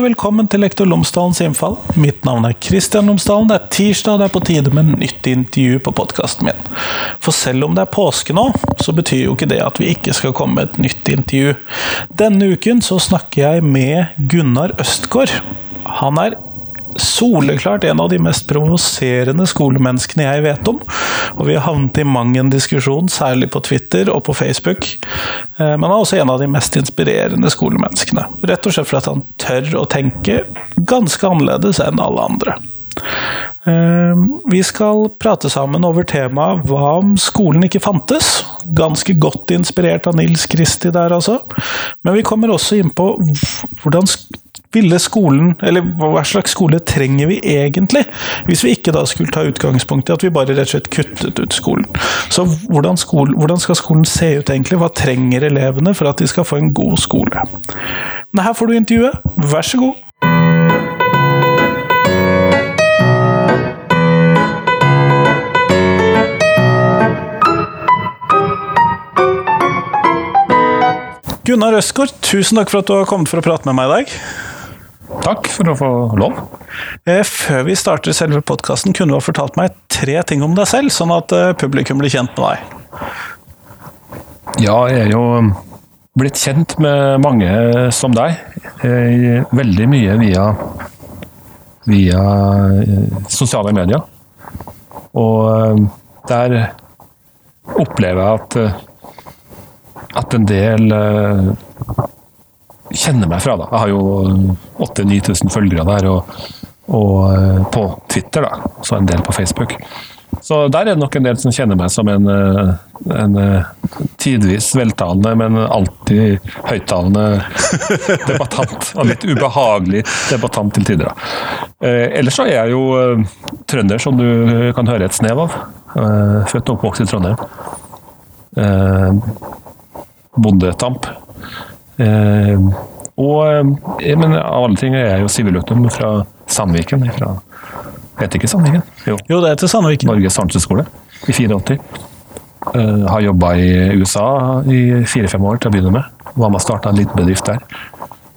og velkommen til Lektor Lomsdalens innfall. Mitt navn er Kristian Lomsdalen. Det er tirsdag, og det er på tide med nytt intervju på podkasten min. For selv om det er påske nå, så betyr jo ikke det at vi ikke skal komme med et nytt intervju. Denne uken så snakker jeg med Gunnar Østgaard. Han er soleklart en av de mest provoserende skolemenneskene jeg vet om. Og vi har havnet i mang en diskusjon, særlig på Twitter og på Facebook. Eh, men han er også en av de mest inspirerende skolemenneskene. Rett og slett fordi han tør å tenke ganske annerledes enn alle andre. Eh, vi skal prate sammen over temaet hva om skolen ikke fantes? Ganske godt inspirert av Nils Kristi der, altså. Men vi kommer også inn på hvordan ville skolen, eller hva slags skole trenger vi egentlig? Hvis vi ikke da skulle ta utgangspunkt i at vi bare rett og slett kuttet ut skolen. Så hvordan, skole, hvordan skal skolen se ut egentlig? Hva trenger elevene for at de skal få en god skole? Men her får du intervjuet, vær så god. Gunnar Østgaard, tusen takk for at du har kommet for å prate med meg i dag. Takk for å få lov. Eh, før vi starter selve podkasten, kunne du ha fortalt meg tre ting om deg selv, sånn at eh, publikum blir kjent med deg? Ja, jeg er jo um, blitt kjent med mange som deg. Veldig mye via, via eh, sosiale medier. Og um, der opplever jeg at, at en del kjenner meg fra. da. Jeg har jo 8000-9000 følgere der, og, og, eh, på Twitter, da. Så en del på Facebook. Så der er det nok en del som kjenner meg som en, eh, en eh, tidvis veltalende, men alltid høyttalende debattant. Og litt ubehagelig debattant til tider. da. Ellers så er jeg jo trønder, som du kan høre et snev av. Født og oppvokst i Trondheim. Bondetamp. Eh, og eh, men av alle ting er jeg jo siviløkonom fra Sandviken. Fra, heter ikke Sandviken? Jo, jo det heter Sandviken. Norges handelshøyskole i 84. Uh, eh, har jobba i USA i fire-fem år til å begynne med. Var med og starta en liten bedrift der.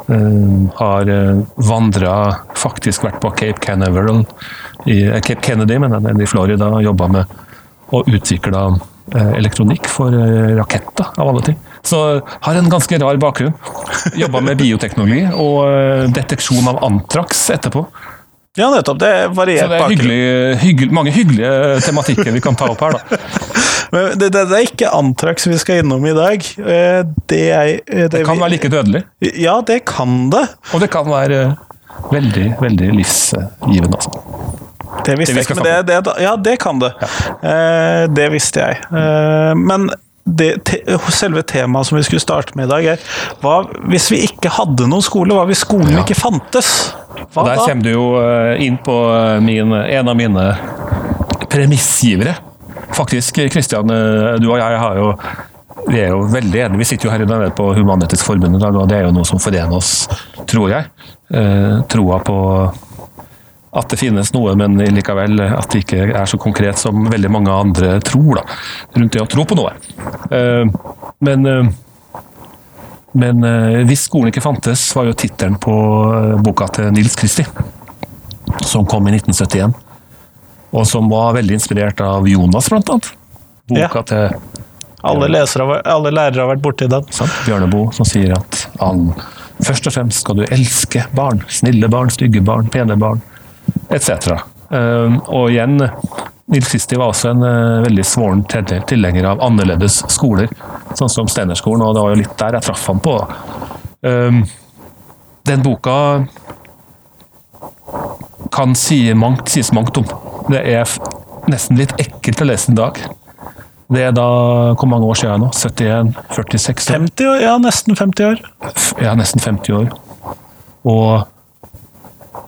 Uh, har uh, vandra, faktisk vært på Cape Canaveral, i, uh, Cape Kennedy, men den i Florida. Jobba med og utvikla elektronikk for raketter, av alle ting. Så har en ganske rar bakgrunn. Jobba med bioteknologi og eh, deteksjon av antrax etterpå. Ja, nettopp. Det er variert Så det er hyggelig, hyggelig, mange hyggelige tematikker vi kan ta opp her, da. Men det, det, det, er ikke antrax vi skal innom i dag. Eh, det, er, det, det kan være like dødelig? Ja, det kan det. Og det kan være veldig, veldig livsgivende, altså. Det visste jeg ikke, men det, ja, det kan det. Ja. det visste jeg. men det, te, selve temaet som vi skulle starte med i dag, er hva hvis vi ikke hadde noen skole? Hva hvis skolen ja. ikke fantes? Hva Der da? kommer du jo eh, inn på eh, min, en av mine premissgivere. Faktisk, Kristian, eh, du og jeg har jo vi er jo veldig enige. Vi sitter jo her nede på Human-Etisk Forbund i dag, og det er jo noe som forener oss, tror jeg. Eh, troa på at det finnes noe, men likevel at det ikke er så konkret som veldig mange andre tror. Da, rundt det å tro på noe. Eh, men, eh, men eh, hvis skolen ikke fantes, var jo tittelen på boka til Nils Kristi, som kom i 1971. Og som var veldig inspirert av Jonas, blant annet. Boka ja. til alle, lesere, alle, lærere har vært borti den. Sant? Bjørneboe, som sier at han først og fremst skal du elske barn. Snille barn, stygge barn, pene barn etc. Ehm, og igjen, Nils Kristi var også en eh, veldig svoren tilhenger av annerledes skoler, sånn som Steinerskolen, og det var jo litt der jeg traff ham på. Ehm, den boka kan si mangt, sies mangt om. Det er nesten litt ekkelt å lese en dag. Det er da Hvor mange år siden nå? 71? 46 år? 50 år, Ja, nesten 50 år. Ja, nesten 50 år. Og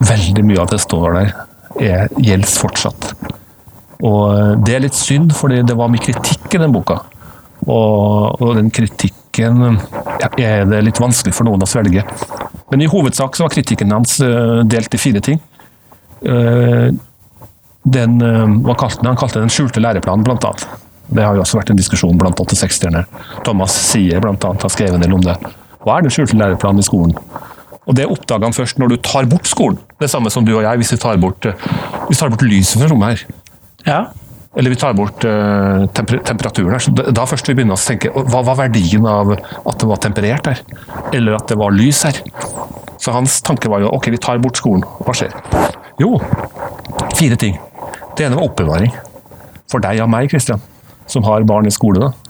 veldig mye av det står der, er, gjelder fortsatt. Og eh, det er litt synd, fordi det var mye kritikk i den boka. Og, og den kritikken ja, er det litt vanskelig for noen å svelge. Men i hovedsak så var kritikken hans uh, delt i fire ting. Uh, den, uh, kalte? Han kalte den skjulte læreplanen, blant annet. Det har jo også vært en diskusjon blant 86-erne. Thomas Sier blant annet har skrevet en del om det. Hva er den skjulte læreplanen i skolen? Og det oppdager han først når du tar bort skolen. Det samme som du og jeg, hvis vi tar bort, eh, vi tar bort lyset fra rommet her. Ja. Eller vi tar bort uh, temper temperaturen her. Så da, da først vi begynner å tenke hva var verdien av at det var temperert her? Eller at det var lys her? Så hans tanke var jo ok, vi tar bort skolen. Hva skjer? Jo, fire ting. Det ene var oppbevaring. For deg og meg, Kristian, som har barn i skole. da.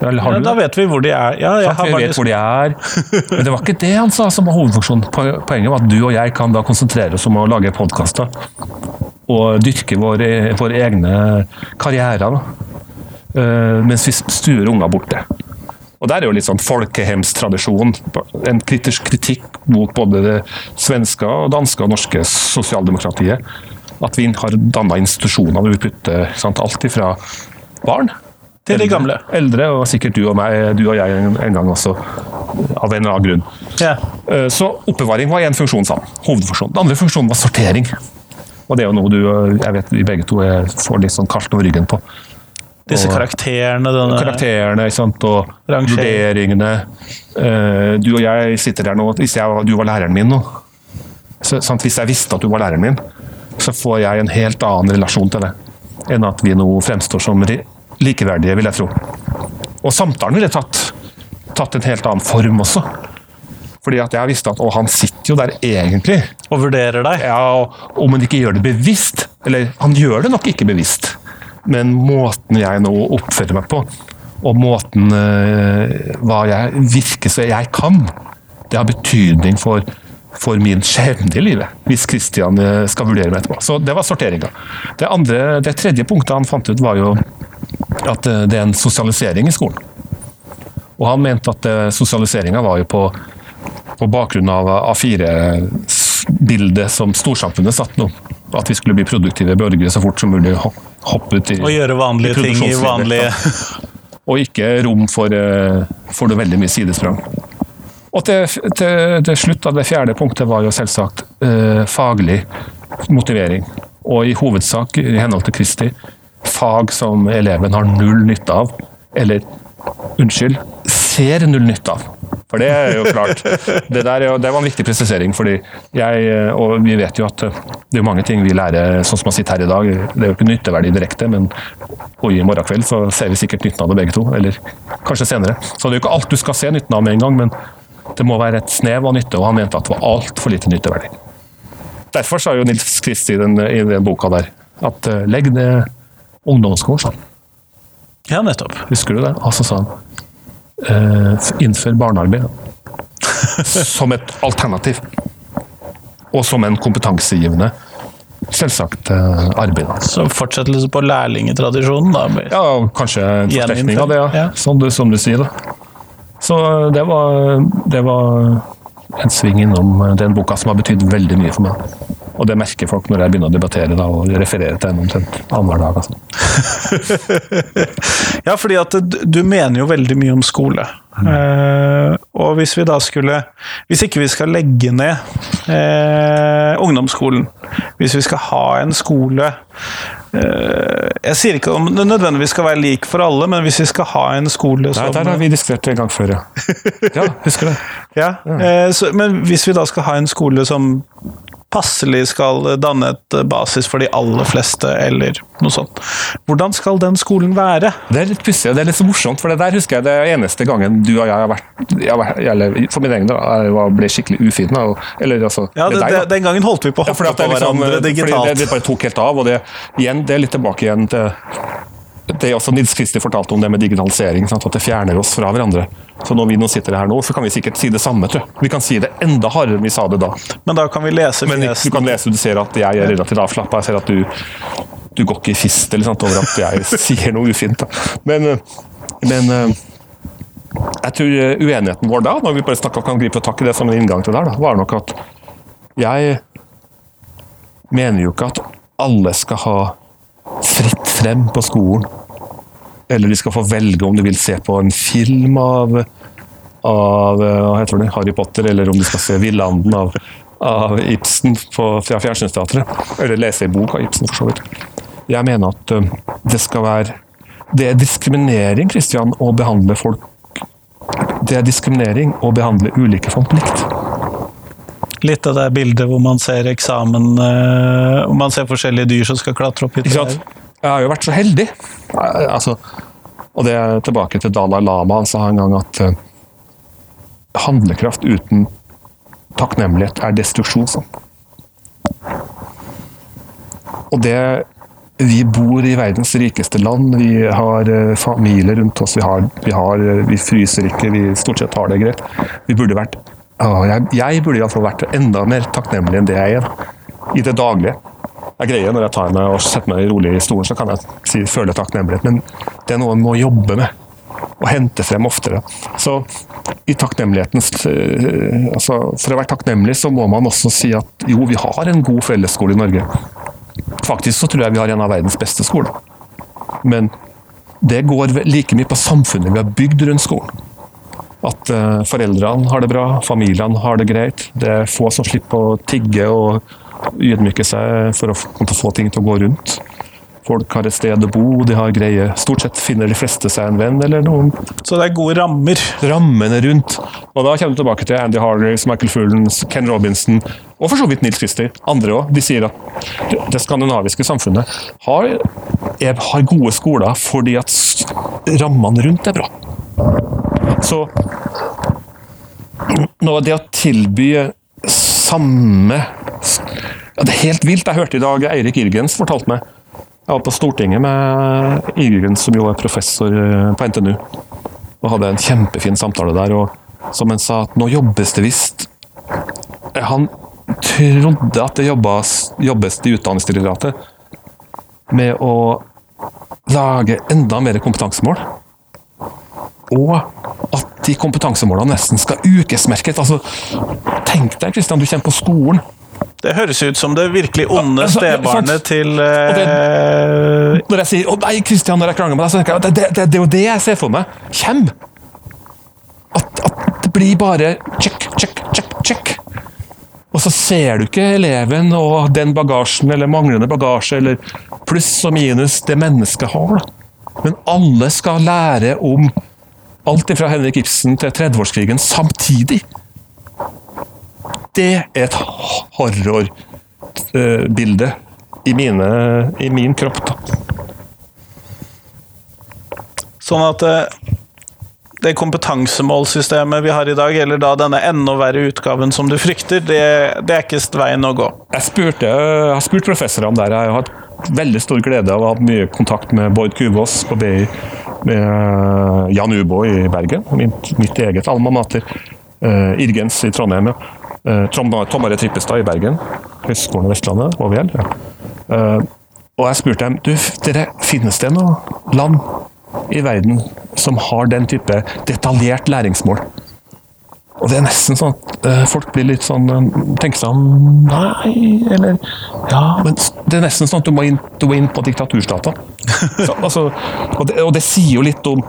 Ja, da vet vi hvor de er. Ja, jeg har vi vet hvor de er. Men det var ikke det han sa som var hovedfunksjonen. Poenget var at du og jeg kan da konsentrere oss om å lage podkaster. Og dyrke våre, våre egne karrierer. Da. Eh, mens vi stuer unger borte. Og der er jo litt sånn folkehemstradisjon. En kritisk kritikk mot både det svenske, og danske og norske sosialdemokratiet. At vi har danna institusjoner putter ikke sant, alt ifra barn til de gamle. Eldre, og sikkert du og meg, du og jeg en, gang også, av en eller annen grunn. Ja. Eh, Så oppbevaring var én funksjon, sa han. Hovedfunksjonen. Den andre funksjonen var sortering. Og det er jo noe du jeg vet vi begge to er, får litt sånn kaldt over ryggen på. Disse Og- karakterene, denne Karakterene ikke sant? og Rangering. vurderingene. Eh, Du og jeg sitter der nå, hvis jeg, du var læreren min nå, så, sant? hvis jeg visste at du var læreren min, så får jeg en helt annen relasjon til det enn at vi nå fremstår som likeverdige, vil jeg tro. Og samtalen ville tatt, tatt en helt annen form også. Fordi at jeg visste at å, han sitter jo der egentlig. og vurderer deg. Ja, og Om han ikke gjør det bevisst, eller han gjør det nok ikke bevisst, men måten jeg nå oppfører meg på, og måten øh, hva jeg virker så jeg kan, det har betydning for, for min skjebne i livet, hvis Kristian eh, skal vurdere meg etterpå. Så det var sorteringa. Det, andre, det tredje punktet han fant ut, var jo at eh, det er en sosialisering i skolen. Og han mente at eh, sosialiseringa var jo på, på bakgrunn av A4-bildet som storsamfunnet satt nå. At vi skulle bli produktive borgere så fort som mulig. ho- Hoppe ut i Og gjøre vanlige i ting i vanlige. Og ikke rom for, eh, for det veldig mye sidesprang. Og til, til, til slutt, det fjerde punktet var jo selvsagt eh, faglig motivering. Og i hovedsak, i henhold til Kristi, fag som eleven har null nytte av. Eller, unnskyld, ser null nytte av. For det er jo klart. Det, der jo, det var en viktig presisering, fordi jeg, og vi vet jo at eh, det er mange ting vi lærer sånn som man sitter her i dag. Det er jo ikke nytteverdi direkte, men og i morgen kveld så ser vi sikkert nytten av det begge to. Eller kanskje senere. Så det er jo ikke alt du skal se nytten av med en gang, men det må være et snev av nytte, og han mente at det var altfor lite nytteverdi. Derfor sa jo Nils Kristi i den, i den boka der at eh, legg ned han. Ja, nettopp. Husker du det? Og så sa han eh, innfør barnearbeid som et alternativ. Og som en kompetansegivende, selvsagt, eh, arbeid. Så fortsettelse på lærlingetradisjonen, da. Ja, kanskje en forsterkning av det, ja. Ja. Som, du, som du sier. da. Så eh, det var, det var en sving innom den boka som har betydd veldig mye for meg. Og det merker folk når jeg begynner å debattere da, og referere til en omtrent annenhver dag. Altså. Ja, fordi at du, mener jo veldig mye om skole. Eh, og hvis vi da skulle Hvis ikke vi skal legge ned eh, ungdomsskolen, hvis vi skal ha en skole eh, Jeg sier ikke om det nødvendigvis skal være lik for alle, men hvis vi skal ha en skole som der har vi diskutert en gang før, ja. Ja, husker det. Ja, eh, så, men hvis vi da skal ha en skole som passelig skal danne et basis for de aller fleste, eller noe sånt. Hvordan skal den skolen være? Det er litt pussig, det er litt så morsomt, for det der husker jeg det eneste gangen du og jeg har vært, jeg har vært eller for min egen del, jeg ble skikkelig ufin. Eller altså Ja, det, deg. Den gangen holdt vi på å hoppe ja, på liksom, hverandre fordi digitalt. det, det bare tok helt av, og det, igjen, det er litt tilbake igjen til det er også Nils Kristi fortalte om det med digitalisering, sant? at det fjerner oss fra hverandre. Så når vi nå sitter her nå, så kan vi sikkert si det samme. Tror jeg. Vi kan si det enda hardere enn vi sa det da. Men da kan vi lese Men du kan lese, du ser at jeg er relativt avslappa. Jeg ser at du, du går ikke i fistel sant, over at jeg sier noe ufint. Da. Men, eh, men eh, jeg tror eh, uenigheten vår da, når vi bare snakker, kan gripe tak i det som en inngang til det, da, var nok at jeg mener jo ikke at alle skal ha fritt frem på skolen. Eller de skal få velge om de vil se på en film av, av eh, det, Harry Potter, eller om de skal se Villanden av, av Ibsen på, fra Fjernsynsteatret. Eller lese en bok av Ibsen, for så vidt. Jeg mener at eh, det skal være Det er diskriminering, Kristian, å behandle folk Det er diskriminering å behandle ulike folk likt. Litt av det bildet hvor man ser eksamen eh, Hvor man ser forskjellige dyr som skal klatre opp i sant? Jeg har jo vært så heldig. Eh, Altså, og det er tilbake til Dalai Lama. Han sa en gang at uh, handlekraft uten takknemlighet er destruksjon. Sånn. Og det Vi bor i verdens rikeste land. Vi har uh, familie rundt oss. Vi, har, vi, har, uh, vi fryser ikke. Vi stort sett har det greit. Vi burde vært jeg, jeg burde iallfall vært enda mer takknemlig enn det jeg er i det daglige. Jeg greier når jeg tar meg og setter meg rolig i stolen, så kan jeg si, føle takknemlighet. Men det er noe en må jobbe med. Og hente frem oftere. Så i takknemlighetens eh, altså For å være takknemlig, så må man også si at jo, vi har en god fellesskole i Norge. Faktisk så tror jeg vi har en av verdens beste skoler. Men det går like mye på samfunnet vi har bygd rundt skolen. At eh, foreldrene har det bra, familiene har det greit. Det er få som slipper å tigge og ydmyke seg for å få, ting til å gå rundt. Folk har et sted å bo, de har greie Stort sett finner de fleste seg en venn eller noen Så det er gode rammer. rammene rundt. Og da kommer du tilbake til Andy Harleys, Michael Fulens, Ken Robinson, og for så vidt Nils Christie. Andre òg. De sier at det- det skandinaviske samfunnet har, er, har gode skoler fordi at rammene rundt er bra. Så nå det å tilby samme ja, Det er helt vilt. Jeg hørte i dag Eirik Irgens fortalte meg Jeg var på Stortinget med Irgens, som jo er professor eh, på NTNU og hadde en kjempefin samtale der. og Som han sa, at nå jobbes det visst Han trodde at det jobbes, jobbes i Utdanningsdirektoratet med å lage enda mer kompetansemål. Og at de kompetansemålene nesten skal ukesmerkes. Altså, tenk deg, Kristian, du kommer på skolen. Det høres ut som det virkelig onde Ja, altså, stebarnet til uh, Når jeg sier 'Å nei, Kristian', når jeg krangler med deg, så tenker jeg at det, det, det, det er jo det jeg ser for meg. Kjem! At, at det blir bare check, check, check, check. Og så ser du ikke eleven og den bagasjen, eller manglende bagasje, eller pluss og minus det mennesket har. Da. Men alle skal lære om alt fra Henrik Ibsen til 30-årskrigen samtidig. Det er et horrorbilde i, mine, i min kropp. Da. Sånn at eh, det kompetansemålsystemet vi har i dag, eller da denne enda verre utgaven som du frykter, det, det er ikke veien å gå. Jeg, spurte, jeg har spurt professorene der. Jeg har hatt veldig stor glede av å ha hatt mye kontakt med Bård Kuvås på BI, med Jan Ubo i Bergen, mitt, mitt eget alma mater. eh, Irgens i Trondheim, ja. Uh, Tom, Are Trippestad i Bergen. Høgskolen Vestlandet, HVL. Ja. Eh, og jeg spurte dem du, dere, finnes det noe land i verden som har den type detaljert læringsmål. Og det er nesten sånn at eh, folk blir litt sånn eh, Tenker seg om Nei, eller Ja, men det er nesten sånn at du må inn, du må inn på diktaturstater. Altså, og, og det sier jo litt om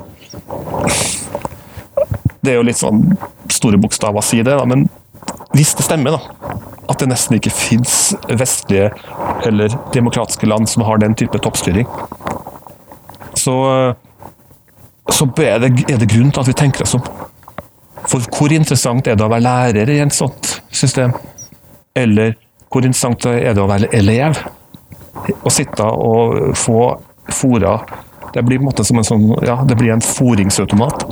Det er jo litt sånn store bokstaver å si det, da, men hvis det stemmer, da, at det nesten ikke fins vestlige eller demokratiske land som har den type toppstyring, så, så er det, er det grunn til at vi tenker oss om. For hvor interessant er det å være lærer i et sånt system? Eller hvor interessant er det å være elev? Å sitte og få fora Det blir en en sånn, ja, det blir en foringsautomat.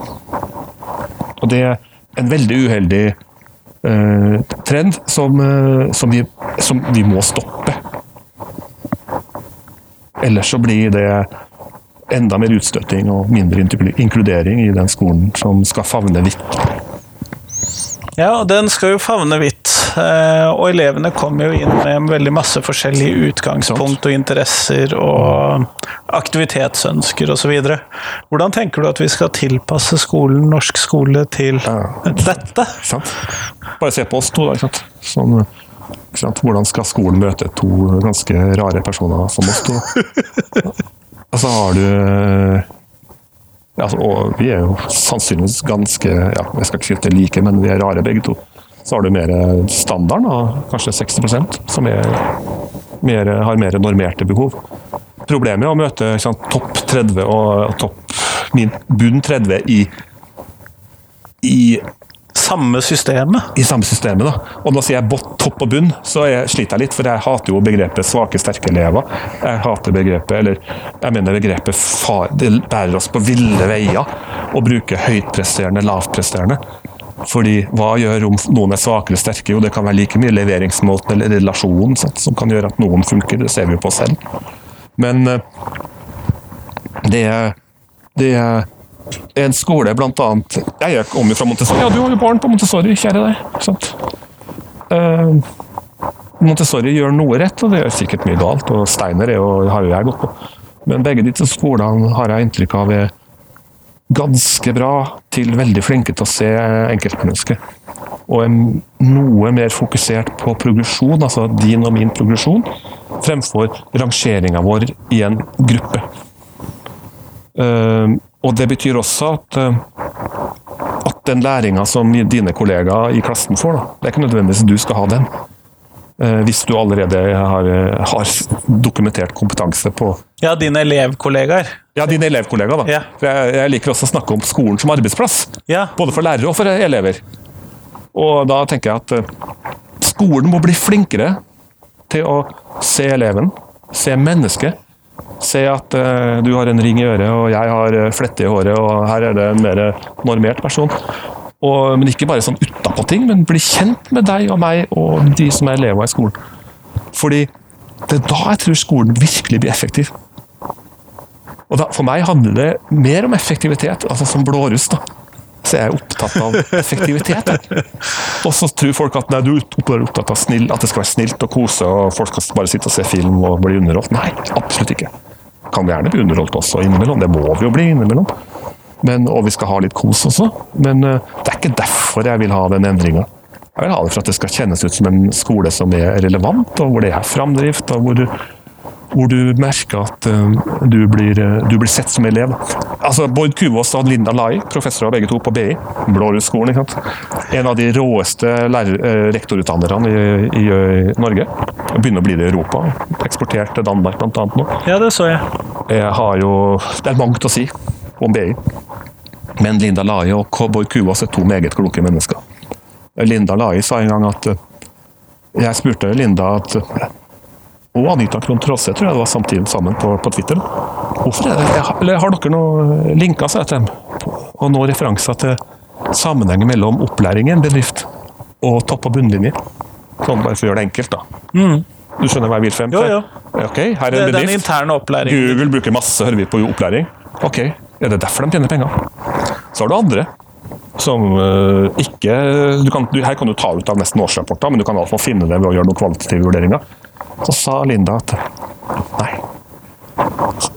Og det er en veldig uheldig trend som, eh, som, vi, som vi må stoppe. Ellers så blir det enda mer utstøting og mindre inkludering i den skolen som skal favne vidt. Ja, den skal jo favne vidt. Eh, Og elevene kommer jo inn med veldig masse forskjellige utgangspunkt og interesser og aktivitetsønsker osv. Hvordan tenker du at vi skal tilpasse skolen, norsk skole, til dette? Bare se på oss to, da. Sånn? Hvordan skal skolen møte to ganske rare personer som oss to? Og så har du altså, Og vi er jo sannsynligvis ganske ja, Jeg skal ikke si at det er like, men vi er rare begge to. Så har du mer standarden, da, kanskje 60% som er mer, har mer normerte behov. Problemet er å møte sant, topp 30 og topp min bunn 30 i, i samme systemet. i samme systemet. da. Og når sier jeg bot, topp og bunn, så jeg sliter jeg litt, for jeg hater jo begrepet svake, sterke elever. Jeg hater begrepet, eller jeg mener begrepet far, det bærer oss på ville veier å bruke høytpresterende, lavtpresterende. Fordi hva gjør om noen er svake eller sterke? Jo, det kan være like mye leveringsmåten eller relasjonen sant, som kan gjøre at noen funker. Det ser vi jo på selv. Men eh, det det en skole blant annet Jeg gjør om fra Montessori. Ja, du har jo barn på Montessori, kjære deg. Eh, Montessori gjør noe rett, og det gjør sikkert mye galt. Og Steiner er jo, har jo jeg gått på. Men begge de to skolene har jeg inntrykk av er ganske bra til veldig flinke til å se enkeltmennesket. Og er noe mer fokusert på progresjon, altså din og min progresjon, fremfor rangeringa vår i en gruppe. Eh, og det betyr også at, eh, at den læringa som dine kollegaer i klassen får, da, det er ikke nødvendigvis du skal ha den. Eh, hvis du allerede har, har dokumentert kompetanse på Ja, dine elevkollegaer. Ja, dine elevkollegaer, da. Ja. For jeg, jeg liker også å snakke om skolen som arbeidsplass. Ja. Både for lærere og for elever. Og da tenker jeg at eh, skolen må bli flinkere til å se eleven, se mennesket. Se at uh, du har en ring i øret, og jeg har eh, flette i håret, og her er det en mer normert person. Og, men ikke bare sånn utapå ting, men bli kjent med deg og meg og de som er elever i skolen. Fordi det er da jeg tror skolen virkelig blir effektiv. Og da, For meg handler det mer om effektivitet, altså som blåruss. da. Så jeg er opptatt av effektivitet. Og så tror folk at nei, du er opptatt av snill, at det skal være snilt og kose, og folk skal bare sitte og se film og bli underholdt. Nei, absolutt ikke. Kan vi gjerne bli underholdt også innimellom, det må vi jo bli innimellom. Men, og vi skal ha litt kos også. Men eh, det er ikke derfor jeg vil ha den endringa. Jeg vil ha det for at det skal kjennes ut som en skole som er relevant, og hvor det er framdrift, og hvor du, hvor du merker at eh, du, blir, eh, du blir sett som elev. Altså, Bård Kuvås og Linda Lai, professorer begge to på BI, Blårussskolen, ikke sant? en av de råeste eh, rektorutdannerne i, i, i Norge. Begynner å bli det i Europa. Eksportert til Danmark bl.a. nå. ja, det så jeg. Jeg har jo, det er mangt å si om BI. Men Linda Lai og Bård Kuvås er to meget kloke mennesker. Linda Lai sa en gang at Jeg spurte Linda at og Anita Krohn Traase tror jeg det var samtidig sammen på, på Twitter. Hvorfor er det, eller Har dere noen linker seg til dem, og noen referanser til sammenhengen mellom opplæring i en bedrift og topp- og bunnlinje? Sånn bare for å gjøre det enkelt, da. Du skjønner hva jeg vil frem til? Jo, jo. Okay, her er Det en den bedrift. interne opplæringen. Google bruker masse hører vi på opplæring. Ok, er det derfor de tjener penger? Så har du andre som uh, ikke du kan, du, Her kan du ta ut av nesten årsrapporter, men du kan i hvert fall finne det ved å gjøre noen kvalitative vurderinger. Så sa Linda at nei.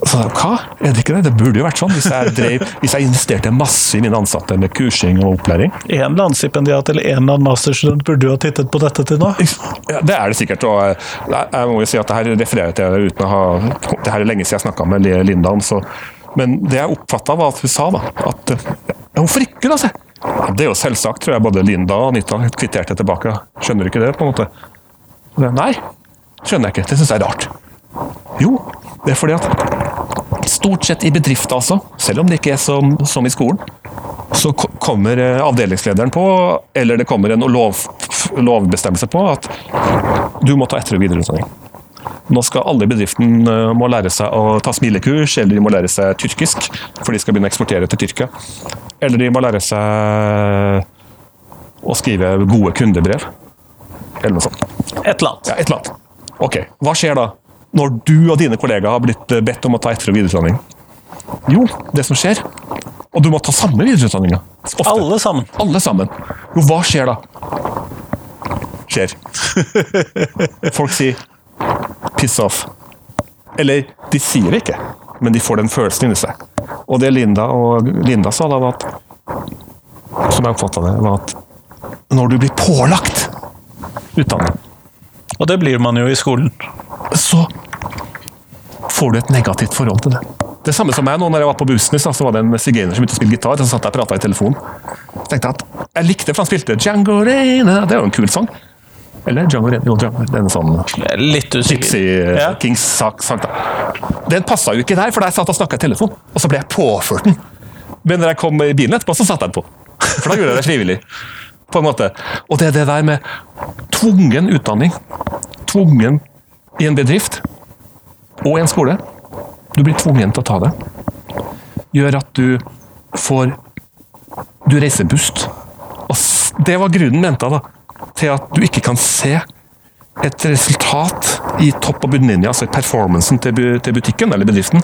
Så hva? Er det ikke det? Det burde jo vært sånn. Hvis jeg, drev, hvis jeg investerte masse i mine ansatte med kursing og opplæring. En eller en eller annen masterstudent burde jo ha tittet på dette til nå. Ja, det er det sikkert. og jeg, må jo si at det her refererer til det uten å ha Det her er lenge siden jeg snakka med Linda så Men det jeg oppfatta, var at hun sa da at Hvorfor ikke, da? Ja, det er jo selvsagt, tror jeg både Linda og Anita kvitterte tilbake. Skjønner du ikke det, på en måte? Nei, skjønner jeg ikke. Det syns jeg er rart. Jo, det er fordi at stort sett i bedrifter, altså, selv om det ikke er som, som i skolen, så kommer eh, avdelingslederen på, eller det kommer en lov, lovbestemmelse på, at du må ta etter- og videreutdanning. Nå skal alle i bedriften eh, må lære seg å ta smilekurs, eller de må lære seg tyrkisk, for de skal begynne å eksportere til Tyrkia. Eller de må lære seg å skrive gode kundebrev. Eller noe sånt. Et eller annet. Ja, et eller annet. Ok, hva skjer da? Når du og dine kollegaer har blitt eh, bedt om å ta etter- og videreutdanning? Jo, det som skjer Og du må ta samme videreutdanninga. Alle sammen. Alle sammen. Jo, hva skjer da? Skjer. Folk sier 'piss off'. Eller de sier det ikke, men de får den følelsen inni seg. Og det Linda og Linda sa da, var at Som jeg oppfatta det, var at når du blir pålagt utdanning Og det blir man jo i skolen. så får du et negativt forhold til det. Det samme som meg nå når jeg var på bussen så var det en sigøyner som begynte å spille gitar. Så satt jeg og prata i telefonen. Jeg tenkte at jeg likte for han spilte Django Reine. Det er jo en kul sang. Eller Django Reine. Jo, Django. Det er en sånn Litt. Gypsy Ja. Kings-sang. Den passa jo ikke der, for der satt og snakka i telefon. Og så ble jeg påført den. Men når jeg kom i bilen etterpå, så satte jeg den på. For da gjorde jeg det frivillig. På en måte. Og det er det der med tvungen utdanning, tvungen i en bedrift og en skole. Du blir tvungen til å ta det. Gjør at du får Du reiser bust. Og det var grunnen, mente jeg, da, til at du ikke kan se et resultat i topp- og bunnlinja, altså performancen til, butikken eller bedriften,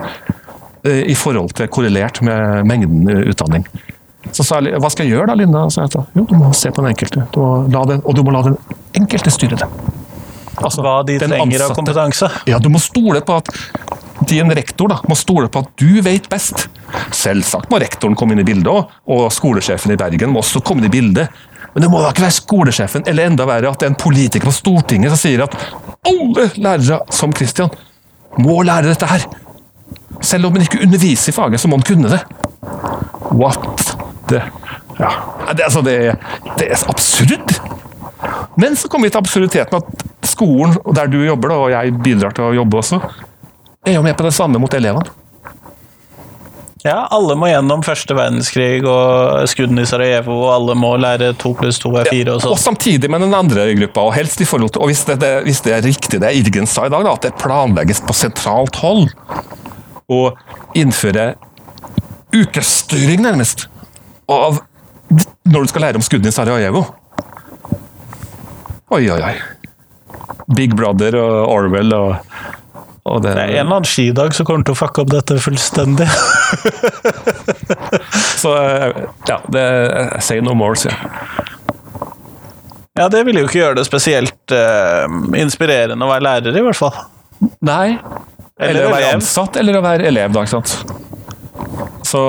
eh, i forhold til korrelert med mengden utdanning. Så sa jeg, hva skal jeg gjøre da, Linda? Så jeg sa, jo, du må se på den enkelte, du må la det, og du må la den enkelte styre det. Altså, Hva de den trenger av kompetanse. Ja, du må stole på at din rektor da, må stole på at du vet best. Selvsagt må rektoren komme inn i bildet også, og skolesjefen i Bergen må også komme inn i bildet. Men det må da ikke være skolesjefen, eller enda verre at det er en politiker på Stortinget som sier at alle lærere som Christian må lære dette her. Selv om han ikke underviser i faget, så må han kunne det. What the Ja, det, altså, det, det er absurd. Men så kommer vi til absurditeten at skolen, der du jobber, og jeg bidrar til å jobbe også, er jo med på det samme mot elevene. Ja, alle må gjennom første verdenskrig og skuddene i Sarajevo, og alle må lære to pluss to er fire og sånn. Og sånn. samtidig med den andre gruppa, og helst i forhold til Og hvis det, det, hvis det er riktig det Irgen sa i dag, da, at det planlegges på sentralt hold å innføre ukestyring, nærmest, av når du skal lære om skuddene i Sarajevo. Oi, oi, oi. Big Brother og Orwell og, og det, Det er en eller annen skidag som kommer til å fucke opp dette fullstendig. Så eh, ja, det, say no more, sier jeg. Ja, det vil jo ikke gjøre det spesielt uh, inspirerende å være lærer, i hvert fall. Nei. Eller Eller, å være ansatt, eller å være elev, da, ikke sant. Så,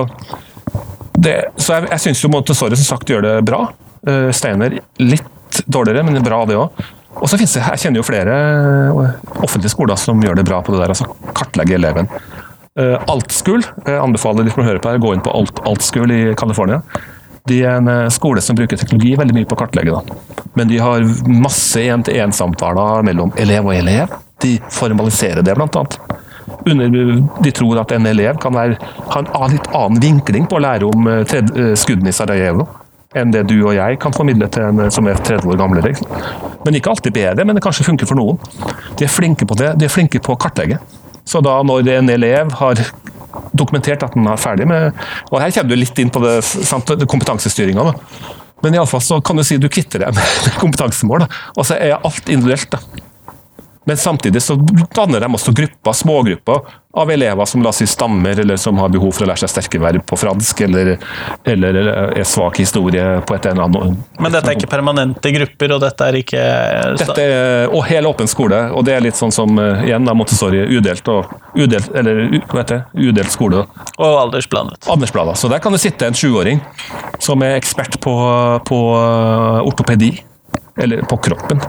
det, så jeg, jeg syns jo Montessori som sagt gjør det bra. Uh, Steiner litt dårligere, men bra det òg. Og så finnes det, Jeg kjenner jo flere eh, offentlige skoler som gjør det bra på det der, altså kartlegge eleven. Uh, Altskul jeg anbefaler de som hører på her, gå inn på Alt, i California. De er en eh, skole som bruker teknologi veldig mye på å kartlegge. Da. Men de har masse én-til-én-samtaler mellom elev og elev. De formaliserer det, blant annet. De tror at en elev kan være, ha en litt annen vinkling på å lære om eh, eh, skuddene i Sarajevo enn det du og jeg kan formidle til en eh, som er 30 år gamlere. Men ikke alltid bedre, men det kanskje funker for noen. De er flinke på det, de er flinke på å kartlegge. Så da når en elev har dokumentert at den er ferdig med Og her kommer du litt inn på det, sant, kompetansestyringa. da. Men iallfall så kan du si du kvitter deg med kompetansemål, da. og så er alt individuelt. da. Men samtidig så danner de også grupper, smågrupper av elever som la oss si stammer, eller som har behov for å lære seg sterke verb på fransk, eller, eller er svak historie på et eller annet Men dette er ikke permanente grupper, og dette er ikke dette er, og hel åpen skole, og det er litt sånn som eh, igjen da Montessori, udelt og udelt, eller hva heter det, udelt skole. Og aldersblandet. Aldersplanet. Så der kan det sitte en sjuåring som er ekspert på, på eh, ortopedi, eller på kroppen,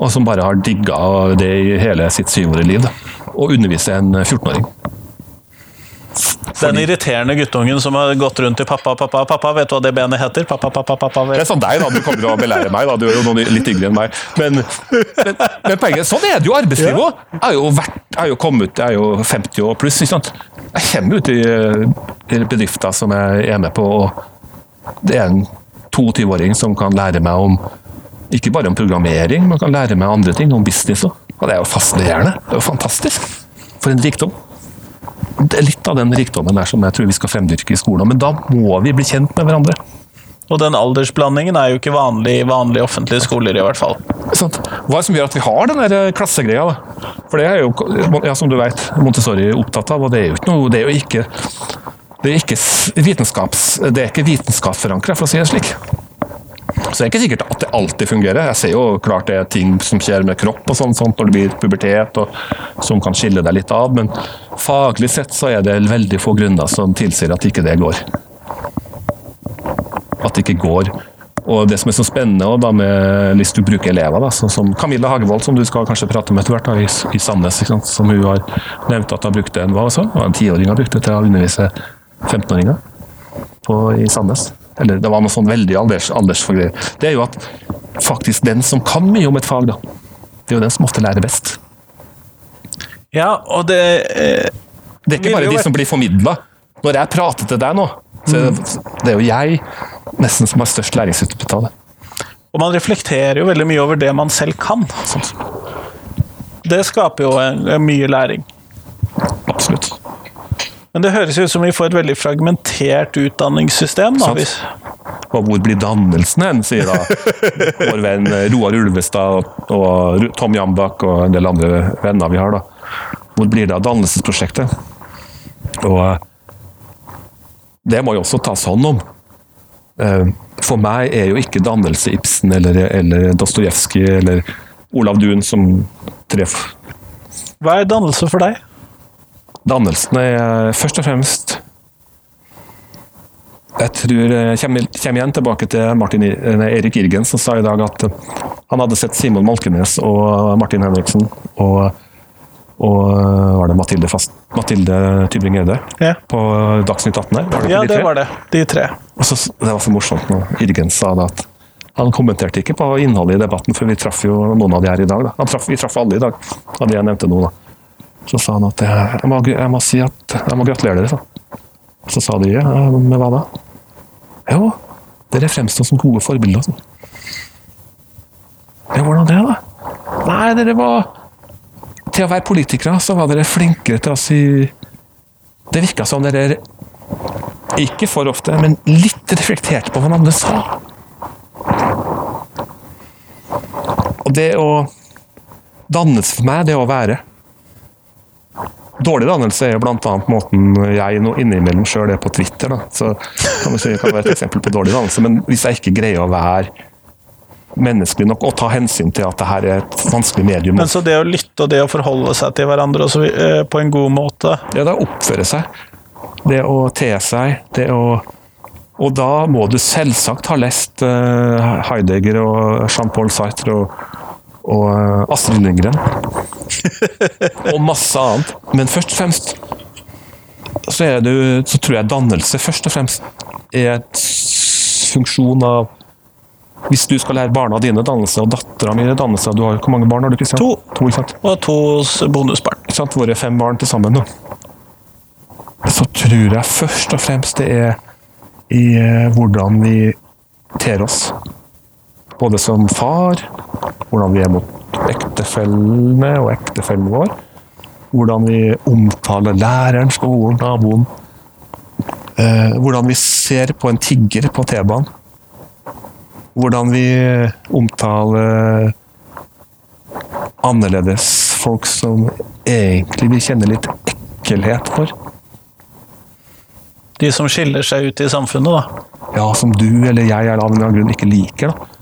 og som bare har digga det i hele sitt syvårige liv, og undervise en 14-åring. Den irriterende guttungen som har gått rundt til pappa, pappa, pappa, vet du hva det benet heter? Pappa, pappa, pappa, Det er sånn deg, da. Du kommer til å belære meg, da. Du er jo noen litt yngre enn meg. Men, men, men poenget Sånn er det jo i arbeidslivet òg. Jeg har jo vært, jeg har jo kommet jeg er jo 50 år pluss. ikke sant? Jeg kommer ut i, i bedrifter som jeg er med på, og det er en 22-åring som kan lære meg om ikke bare om programmering, man kan lære meg andre ting, om business òg. Og det er jo fascinerende. Det er jo fantastisk. For en rikdom. Det er litt av den rikdommen der som jeg tror vi skal fremdyrke i skolen. Men da må vi bli kjent med hverandre. Og den aldersblandingen er jo ikke vanlig i vanlige offentlige skoler, i hvert fall. Sant? Hva er det som gjør at vi har den der eh, klassegreia? da? For det er jo, ja, som du vet, Montessori er opptatt av, og det er jo ikke noe Det er jo ikke, det er ikke vitenskaps... Det er ikke vitenskapsforankra, for å si det slik. Så det er ikke sikkert at det alltid fungerer. Jeg ser jo klart det er ting som skjer med kropp og sånn, sånt når det blir pubertet, og som kan skille deg litt av, men faglig sett så er det veldig få grunner som tilsier at ikke det går. At det ikke går. Og det som er så spennende da med hvis du bruker elever, da, sånn som Camilla Hagevold, som du skal kanskje prate med etter hvert, da, i, i Sandnes, som hun har nevnt at hun brukte en, hva så? En tiåring har brukt det til å undervise 15-åringer i Sandnes. Eller det var noe sånn veldig alders, aldersforgreier. Det er jo at faktisk den som kan mye om et fag, da, det er jo den som ofte lærer best. Ja, og det eh, Det er ikke bare de som blir formidla. Når jeg prater til deg nå, så er det, det er jo jeg nesten som har størst læringsutbytte av det. Og man reflekterer jo veldig mye over det man selv kan. Sånn. Det skaper jo mye læring. Absolutt. Men det høres ut som vi får et veldig fragmentert utdanningssystem. Da, hvis, Og hvor blir dannelsen hen, sier da vår venn Roar Ulvestad og og Tom Jambak og en del andre venner vi har. da. Hvor blir det av dannelsesprosjektet? Og eh, det må jo også tas hånd om. Eh, For meg er jo ikke dannelse Ibsen eller, eller Dostojevskij eller Olav Duun som treff. hva er dannelse for deg? Dannelsen er først og fremst Jeg tror jeg kommer, kommer igjen tilbake til Martin, nei, Erik Irgen, som sa i dag at eh, han hadde sett Simon Malkenes og Martin Henriksen og, og eh, var det Mathilde, Fast, Mathilde Tybring-Gjedde Ja. på Dagsnytt 18 her. Var det, Ja, de det var det. De tre. Og så, det var så morsomt når Irgen sa det at han kommenterte ikke på innholdet i debatten, for vi traff jo noen av de her i dag. Da. Traff, vi traff alle i dag, av de jeg nevnte nå. da. Så sa han at jeg, jeg, må, jeg må si at jeg må gratulere dere. Så, så sa de ja, med hva da? Jo, dere fremstår som gode forbilder. Sånn. Ja, hvordan det, da? Nei, dere var Til å være politikere så var dere flinkere til å si Det virka som dere ikke for ofte, men litt reflekterte på hva andre sa. Og det å Dannelse for meg, det å være. Dårlig dannelse er jo bl.a. måten jeg nå innimellom sjøl er på Twitter. Da. Så kan det si, kan være et eksempel på dårlig dannelse. Men hvis jeg ikke greier å være menneskelig nok og ta hensyn til at det her er et vanskelig medium Men så det å lytte og det å forholde seg til hverandre også, eh, på en god måte Ja, Det å oppføre seg, det å te seg, det å Og da må du selvsagt ha lest eh, Heidegger og Jean-Paul Sartre og, og eh, Astrid Lindgren. og masse annet. Men først og fremst så, er det, så tror jeg dannelse først og fremst er et funksjon av Hvis du skal lære barna dine dannelse, og dattera mi dannelse du har, Hvor mange barn har du, Kristian? To. to ikke sant? og to bonusbarn. ikke sant, våre fem barn til sammen, da. så tror jeg først og fremst det er i eh, hvordan vi ter oss. Både som far, hvordan vi er mot ektefellene og ektefellen vår. Hvordan vi omtaler læreren, skolen, naboen. Eh, hvordan vi ser på en tigger på T-banen. Hvordan vi omtaler annerledes folk som egentlig vi kjenner litt ekkelhet for. De som skiller seg ut i samfunnet, da. Ja, som du eller jeg eller av en grunn ikke liker. Da.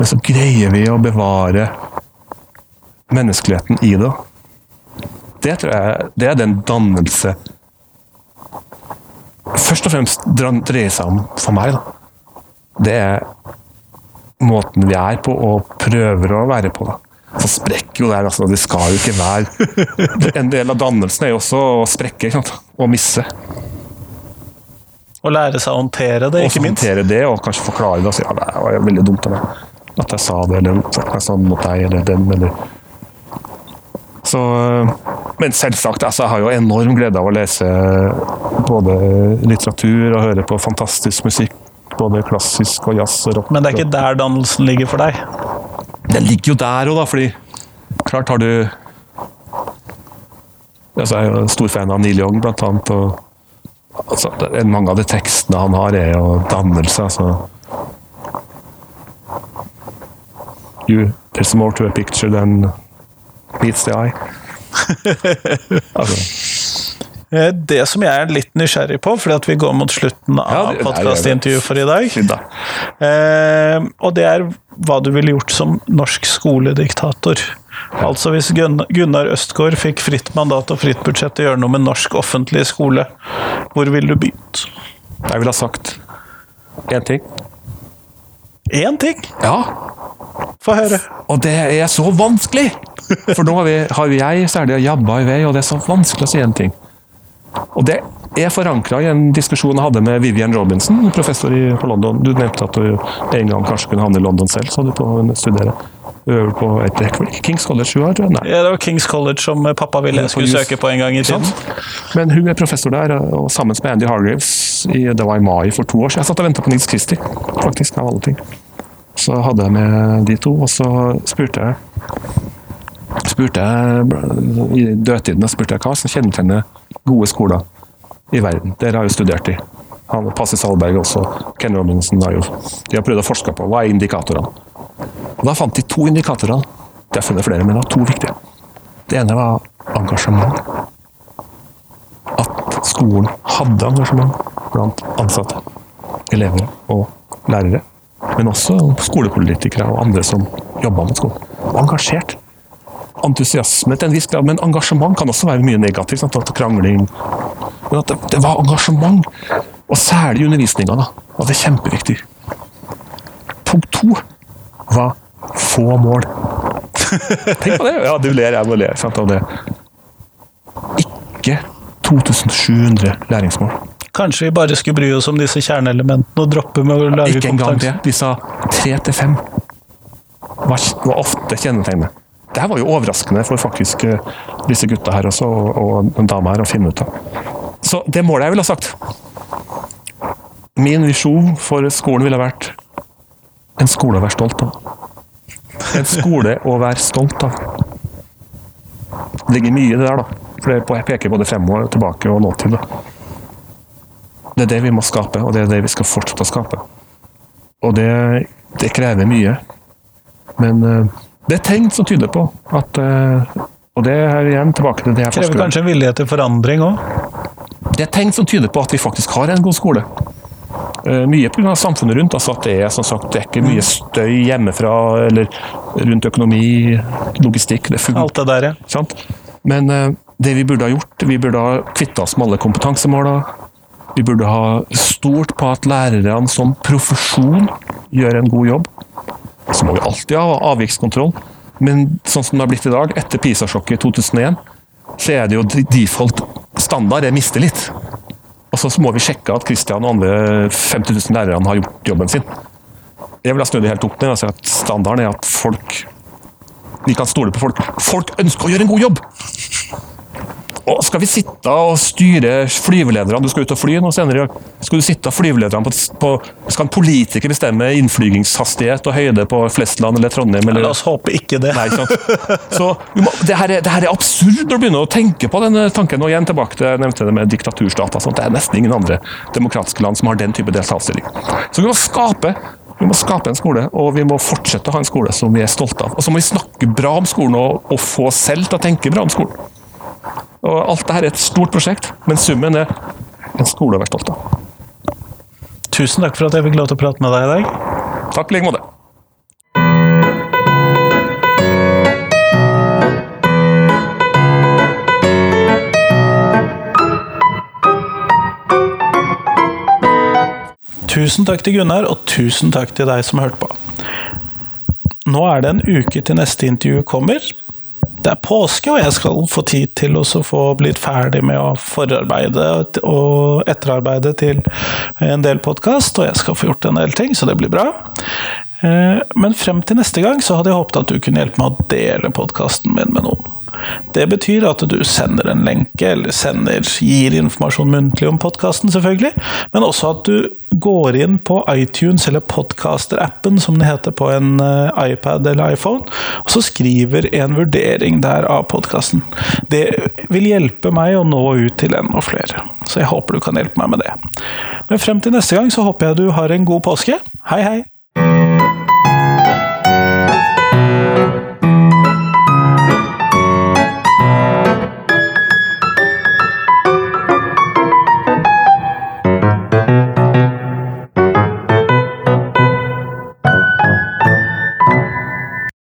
Men så greier vi å bevare menneskeligheten i det. Det tror jeg det er den dannelse Først og fremst dreier seg om for meg. Da. Det er måten vi er på og prøver å være på. Da. Så sprekker jo der, altså. Det skal jo ikke være En del av dannelsen er jo også å sprekke og misse. Å lære seg å håndtere det, ikke minst. håndtere det, og kanskje forklare det. og si ja, det var veldig dumt av meg at jeg sa det, eller at jeg sånn mot deg, eller den, eller Så Men selvsagt, altså, jeg har jo enorm glede av å lese både litteratur og høre på fantastisk musikk. Både klassisk og jazz og rock. Men det er ikke der dannelsen ligger for deg. Det ligger jo der òg, da, fordi klart har du altså, Jeg er jo en stor fan av Neil Young, blant annet. Og, altså, mange av de tekstene han har, er jo dannelse. altså you, There's more to a picture than meets the eye. altså, Eh, Det som jeg er litt nysgjerrig på, fordi at vi går mot slutten av er podkastintervjuet for i dag, da. eh, og det er hva du ville gjort som norsk skolediktator. Altså hvis Gunnar Østgaard fikk fritt mandat og fritt budsjett til å gjøre noe med norsk offentlig skole, hvor ville du begynt? Jeg ville ha sagt én ting. Én ting! Ja, Få høre. Og det er så vanskelig! For nå har, vi, har jeg særlig jabba i vei, og det er så vanskelig å si en ting. Og det er forankra i en diskusjon jeg hadde med Vivian Robinson, professor i, på London. Du nevnte at du en gang kanskje kunne havne i London selv, sa du på å studere. Øver på et Kings College hun har? Nei. Ja, det var Kings College som pappa ville jeg skulle søke på en gang i tiden. Men hun er professor der, og sammen med Andy Hargraves i, det var i mai for to år siden. Jeg satt og venta på Nils Christie, faktisk, av alle ting. Så hadde jeg med de to, og så spurte jeg spurte jeg i dødtiden spurte jeg hva som kjennetegner gode skoler i verden. Dere har jo studert i. Han, Passi Salberg også, Ken Robinson har jo de har prøvd å forske på hva er indikatorene. Og Da fant de to indikatorer. Det har funnet flere, men det var to viktige. Det ene var engasjement. At skolen hadde engasjement blant ansatte, elever og lærere. Men også skolepolitikere og andre som jobba med skolen. Og engasjert. Entusiasme til en viss grad, men engasjement kan også være mye negativt. Sant? Krangling Men at det, det var engasjement. Og særlig i undervisninga. At det er kjempeviktig. Punkt to var få mål. Tenk på det! Ja, du ler, jeg må le sant, av det. Ikke 2700 læringsmål. Kanskje vi bare skulle bry oss om disse kjerneelementene og droppe med å lage Ikke engang det. De sa tre til fem var, var ofte kjennetegnet. Det her var jo overraskende for faktisk eh, disse gutta her også, og, og en dame her å finne ut av. Så det målet jeg ville ha sagt Min visjon for skolen ville vært en skole å være stolt av. En skole å være stolt av. Det ligger mye i det der, da. For det peker både fremover, tilbake og nåtid. da. Det er det vi må skape, og det er det vi skal fortsette å skape. Og det, det krever mye. Men eh, det er tegn som tyder på at eh, Og det er igjen tilbake til det jeg forsker Krever kanskje en vilje til forandring òg? Det er tegn som tyder på at vi faktisk har en god skole. Eh, Mye pga. samfunnet rundt. altså at Det er som sagt, det er ikke mye støy hjemmefra eller rundt økonomi, logistikk. det fungerer. Alt det der, ja. Sant? Men eh, det vi burde ha gjort, vi burde ha kvitta oss med alle kompetansemåla. Vi burde ha stolt på at lærerne som profesjon gjør en god jobb. Så må vi alltid ha avvikskontroll. Men sånn som det har blitt i dag, etter PISA-sjokket i 2001, så er det jo default standard er mistillit. Og så må vi sjekke at Kristian og andre 50 000 lærerne har gjort jobben sin. Jeg vil ha snudd det helt opp ned. Altså at standarden er at folk Vi kan stole på folk. Folk ønsker å gjøre en god jobb! Og skal vi sitte og styre flyvelederne Du skal ut og fly nå senere i dag. Skal du sitte og flyvelederne på, på Skal en politiker bestemme innflygingshastighet og høyde på Flesland eller Trondheim? Eller, La oss håpe ikke det. Nei, ikke? Så må, det, her er, det her er absurd når du begynner å tenke på denne tanken. Og igjen tilbake til jeg nevnte det med diktaturstater. Sånt. Det er nesten ingen andre demokratiske land som har den type delstatsstilling. Så vi må skape vi må skape en skole, og vi må fortsette å ha en skole som vi er stolte av. Og så må vi snakke bra om skolen, og, og få oss selv til å tenke bra om skolen. Og Alt dette er et stort prosjekt, men summen er en skole å være stolt av. Tusen takk for at jeg fikk lov til å prate med deg i dag. Takk i like måte. Tusen takk til Gunnar, og tusen takk til deg som hørte på. Nå er det en uke til neste intervju kommer. Det er påske, og jeg skal få tid til å få blitt ferdig med å forarbeide og etterarbeide til en del podkast, og jeg skal få gjort en del ting, så det blir bra. Eh, Men frem til neste gang så hadde jeg håpet at du kunne hjelpe meg å dele podkasten min med noen. Det betyr at du sender en lenke, eller sender, gir informasjon muntlig om podkasten, selvfølgelig, men også at du går inn på iTunes, eller Podcaster-appen, som det heter på en eh, iPad eller iPhone, og så skriver en vurdering der av podkasten. Det vil hjelpe meg å nå ut til enda flere, så jeg håper du kan hjelpe meg med det. Men frem til neste gang så håper jeg du har en god påske. Hei, hei!